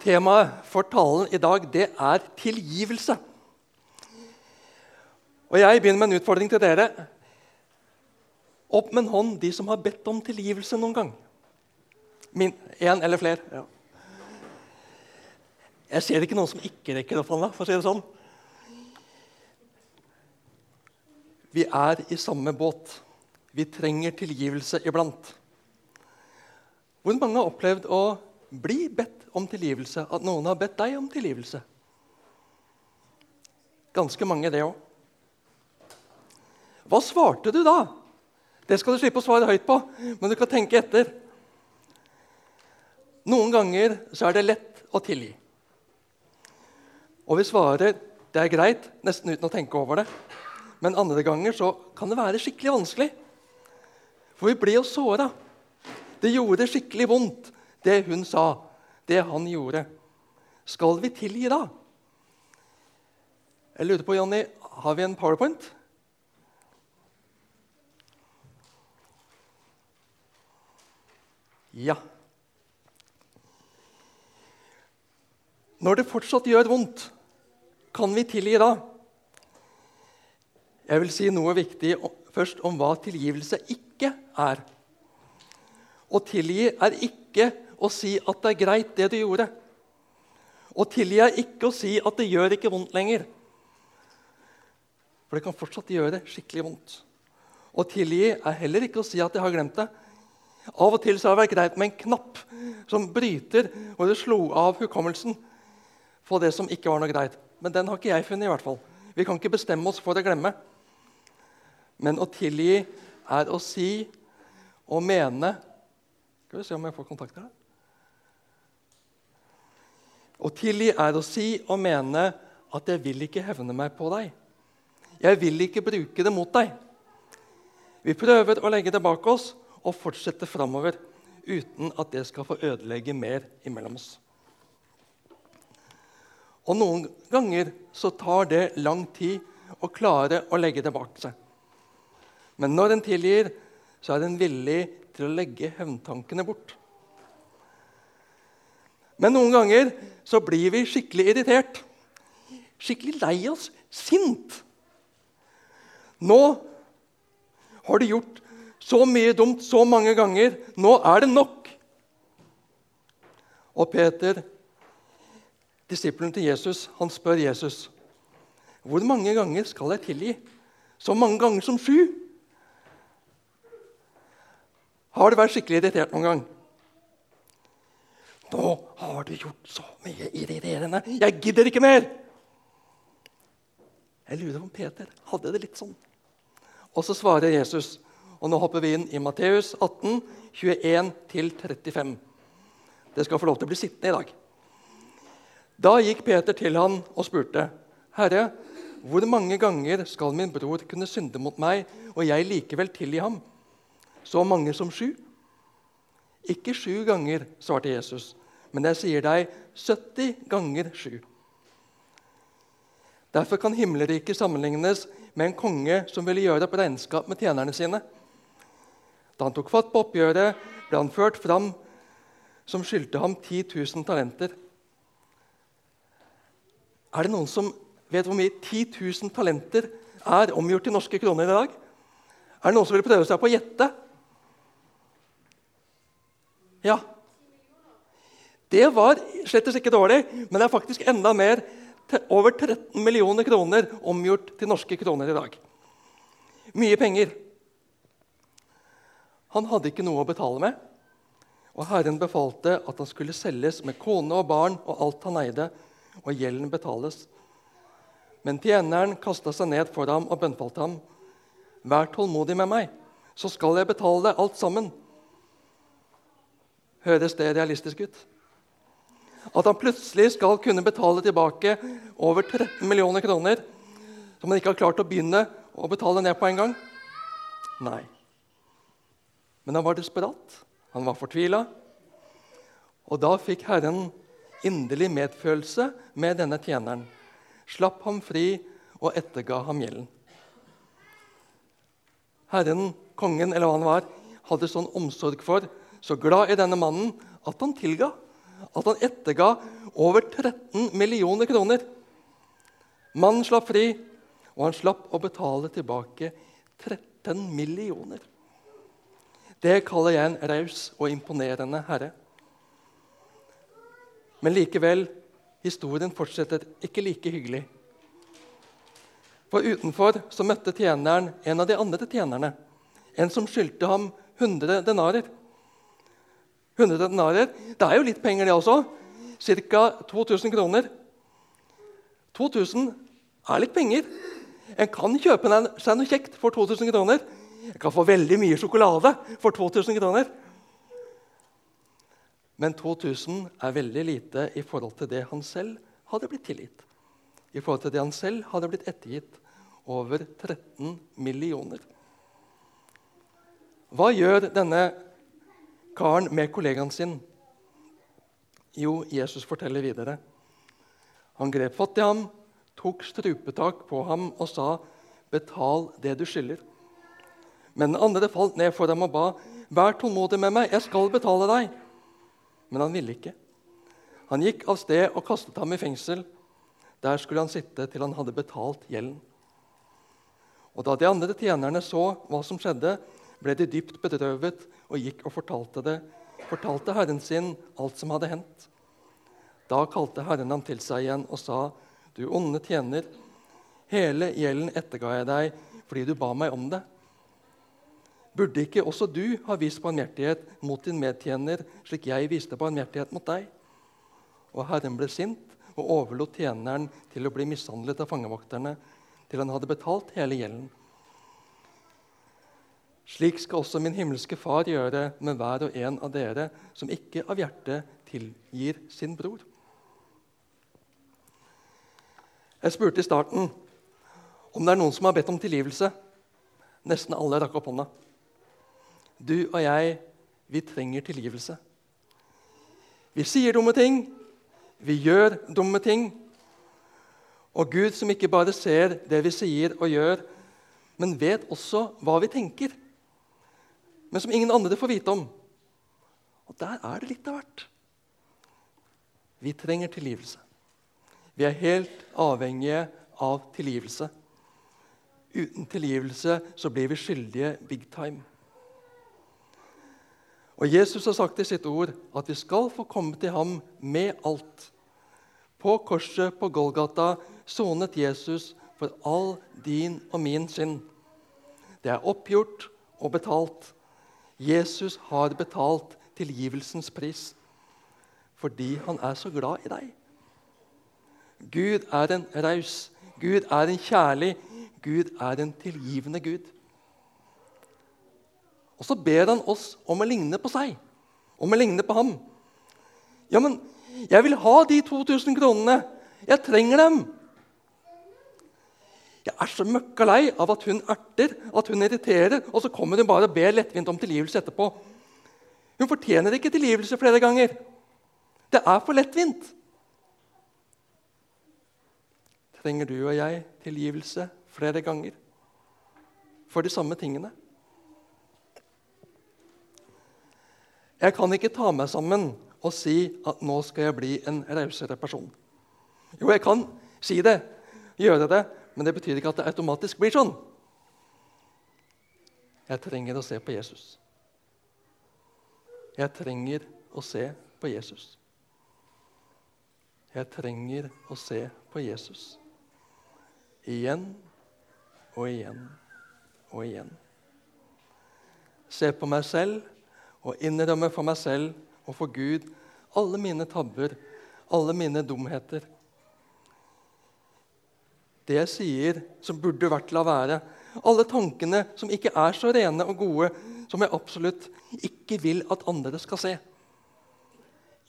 Temaet for talen i dag det er tilgivelse. Og Jeg begynner med en utfordring til dere. Opp med en hånd de som har bedt om tilgivelse noen gang. Min, en eller flere. Ja. Jeg ser ikke noen som ikke rekker opp hånda. for å si det sånn. Vi er i samme båt. Vi trenger tilgivelse iblant. Hvor mange har opplevd å bli bedt om tilgivelse? At noen har bedt deg om tilgivelse? Ganske mange, det òg. Hva svarte du da? Det skal du slippe å svare høyt på, men du kan tenke etter. Noen ganger så er det lett å tilgi. Og vi svarer det er greit, nesten uten å tenke over det. Men andre ganger så kan det være skikkelig vanskelig. For vi blir jo såra. Det gjorde skikkelig vondt, det hun sa, det han gjorde. Skal vi tilgi da? Jeg lurer på, Jonny, har vi en powerpoint? Ja. Når det fortsatt gjør vondt, kan vi tilgi da? Jeg vil si noe viktig først om hva tilgivelse ikke er. Å tilgi er ikke å si at det er greit, det du gjorde. Å tilgi er ikke å si at det gjør ikke vondt lenger. For det kan fortsatt gjøre skikkelig vondt. Å tilgi er heller ikke å si at jeg har glemt det. Av og til så har det vært greit med en knapp som bryter, og det slo av hukommelsen på det som ikke var noe greit. Men den har ikke jeg funnet. i hvert fall. Vi kan ikke bestemme oss for å glemme. Men å tilgi er å si og mene Skal vi se om jeg får kontakt her. Å tilgi er å si og mene at 'jeg vil ikke hevne meg på deg'. 'Jeg vil ikke bruke det mot deg'. Vi prøver å legge det bak oss og fortsette framover uten at det skal få ødelegge mer imellom oss. Og Noen ganger så tar det lang tid å klare å legge det bak seg. Men når en tilgir, så er en villig til å legge hevntankene bort. Men noen ganger så blir vi skikkelig irritert. Skikkelig lei oss. Sint. Nå har du gjort så mye dumt så mange ganger. Nå er det nok. Og Peter Disippelen til Jesus han spør Jesus hvor mange ganger skal jeg tilgi. Så mange ganger som sju. Har du vært skikkelig irritert noen gang? Nå har du gjort så mye irriterende. Jeg gidder ikke mer! Jeg lurer om Peter hadde det litt sånn. Og så svarer Jesus, og nå hopper vi inn i Matteus 18, 21-35. Det skal få lov til å bli sittende i dag. Da gikk Peter til han og spurte, 'Herre, hvor mange ganger skal min bror kunne synde mot meg, og jeg likevel tilgi ham?' 'Så mange som sju?' 'Ikke sju ganger', svarte Jesus, 'men jeg sier deg 70 ganger 7. Derfor kan himmelriket sammenlignes med en konge som ville gjøre opp regnskap med tjenerne sine. Da han tok fatt på oppgjøret, ble han ført fram som skyldte ham 10 000 talenter. Er det noen som vet hvor mye 10 000 talenter er omgjort til norske kroner i dag? Er det noen som vil prøve seg på å gjette? Ja. Det var slett ikke dårlig, men det er faktisk enda mer. Over 13 millioner kroner omgjort til norske kroner i dag. Mye penger. Han hadde ikke noe å betale med, og Herren befalte at han skulle selges med kone og barn og alt han eide, og gjelden betales. Men tjeneren kasta seg ned for ham og bønnfalte ham. Vær tålmodig med meg, så skal jeg betale deg alt sammen. Høres det realistisk ut? At han plutselig skal kunne betale tilbake over 13 millioner kroner som han ikke har klart å begynne å betale ned på en gang? Nei. Men han var desperat. Han var fortvila. Og da fikk Herren inderlig medfølelse med denne tjeneren, slapp ham fri og etterga ham gjelden. Herren, kongen eller hva han var, hadde sånn omsorg for, så glad i denne mannen, at han tilga. At han etterga Over 13 millioner kroner. Mannen slapp fri, og han slapp å betale tilbake 13 millioner. Det kaller jeg en raus og imponerende herre. Men likevel historien fortsetter ikke like hyggelig. For utenfor så møtte tjeneren en av de andre tjenerne. En som skyldte ham 100 denarer. 100 denarer, Det er jo litt penger, det også. Ca. 2000 kroner. 2000 er litt penger. En kan kjøpe seg noe kjekt for 2000 kroner. En kan få veldig mye sjokolade for 2000 kroner. Men 2000 er veldig lite i forhold til det han selv hadde blitt tilgitt. I forhold til det han selv hadde blitt ettergitt over 13 millioner. Hva gjør denne karen med kollegaen sin? Jo, Jesus forteller videre. Han grep fatt i ham, tok strupetak på ham og sa, 'Betal det du skylder.' Men den andre falt ned for ham og ba, 'Vær tålmodig med meg, jeg skal betale deg.' Men han ville ikke. Han gikk av sted og kastet ham i fengsel. Der skulle han sitte til han hadde betalt gjelden. Og Da de andre tjenerne så hva som skjedde, ble de dypt bedrøvet og gikk og fortalte det, fortalte herren sin alt som hadde hendt. Da kalte herren ham til seg igjen og sa, 'Du onde tjener, hele gjelden etterga jeg deg fordi du ba meg om det.' Burde ikke også du ha vist barmhjertighet mot din medtjener, slik jeg viste barmhjertighet mot deg? Og Herren ble sint og overlot tjeneren til å bli mishandlet av fangevokterne til han hadde betalt hele gjelden. Slik skal også min himmelske Far gjøre med hver og en av dere som ikke av hjertet tilgir sin bror. Jeg spurte i starten om det er noen som har bedt om tilgivelse. Nesten alle rakk opp hånda. Du og jeg, vi trenger tilgivelse. Vi sier dumme ting, vi gjør dumme ting. Og Gud, som ikke bare ser det vi sier og gjør, men vet også hva vi tenker, men som ingen andre får vite om. Og der er det litt av hvert. Vi trenger tilgivelse. Vi er helt avhengige av tilgivelse. Uten tilgivelse så blir vi skyldige big time. Og Jesus har sagt i sitt ord at vi skal få komme til ham med alt. På korset på Golgata sonet Jesus for all din og min synd. Det er oppgjort og betalt. Jesus har betalt tilgivelsens pris fordi han er så glad i deg. Gud er en raus, Gud er en kjærlig, Gud er en tilgivende Gud. Og så ber han oss om å ligne på seg, om å ligne på ham. Ja, men jeg vil ha de 2000 kronene. Jeg trenger dem. Jeg er så møkka lei av at hun erter, at hun irriterer, og så kommer hun bare og ber lettvint om tilgivelse etterpå. Hun fortjener ikke tilgivelse flere ganger. Det er for lettvint. Trenger du og jeg tilgivelse flere ganger for de samme tingene? Jeg kan ikke ta meg sammen og si at nå skal jeg bli en rausere person. Jo, jeg kan si det, gjøre det, men det betyr ikke at det automatisk blir sånn. Jeg trenger å se på Jesus. Jeg trenger å se på Jesus. Jeg trenger å se på Jesus. Igjen og igjen og igjen. Se på meg selv og innrømme for meg selv og for Gud alle mine tabber, alle mine dumheter. Det jeg sier som burde vært la være. Alle tankene som ikke er så rene og gode, som jeg absolutt ikke vil at andre skal se.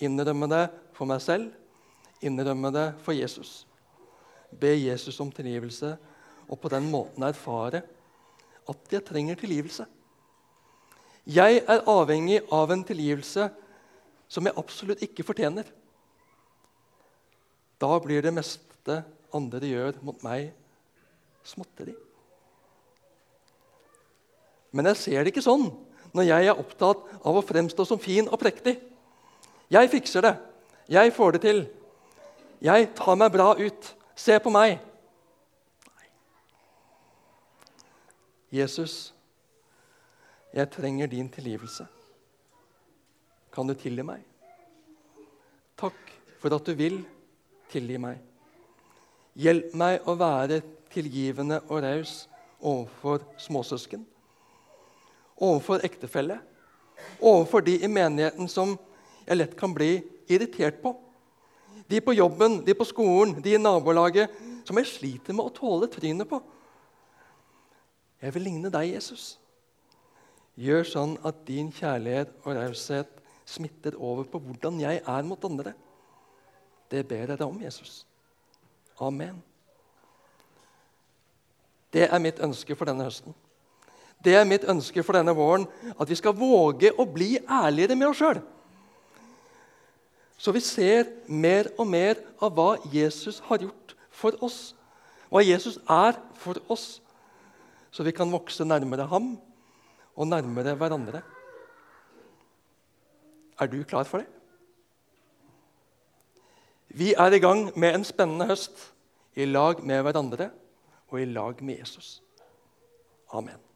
Innrømme det for meg selv, innrømme det for Jesus. Be Jesus om tilgivelse og på den måten erfare at jeg trenger tilgivelse. Jeg er avhengig av en tilgivelse som jeg absolutt ikke fortjener. Da blir det meste andre gjør mot meg, småtteri. Men jeg ser det ikke sånn når jeg er opptatt av å fremstå som fin og prektig. Jeg fikser det. Jeg får det til. 'Jeg tar meg bra ut. Se på meg.' Jesus, jeg trenger din tilgivelse. Kan du tilgi meg? Takk for at du vil tilgi meg. Hjelp meg å være tilgivende og raus overfor småsøsken, overfor ektefelle, overfor de i menigheten som jeg lett kan bli irritert på. De på jobben, de på skolen, de i nabolaget som jeg sliter med å tåle trynet på. Jeg vil ligne deg, Jesus. Gjør sånn at din kjærlighet og raushet smitter over på hvordan jeg er mot andre. Det ber jeg deg om, Jesus. Amen. Det er mitt ønske for denne høsten. Det er mitt ønske for denne våren, at vi skal våge å bli ærligere med oss sjøl. Så vi ser mer og mer av hva Jesus har gjort for oss, hva Jesus er for oss, så vi kan vokse nærmere ham og nærmere hverandre. Er du klar for det? Vi er i gang med en spennende høst i lag med hverandre og i lag med Jesus. Amen.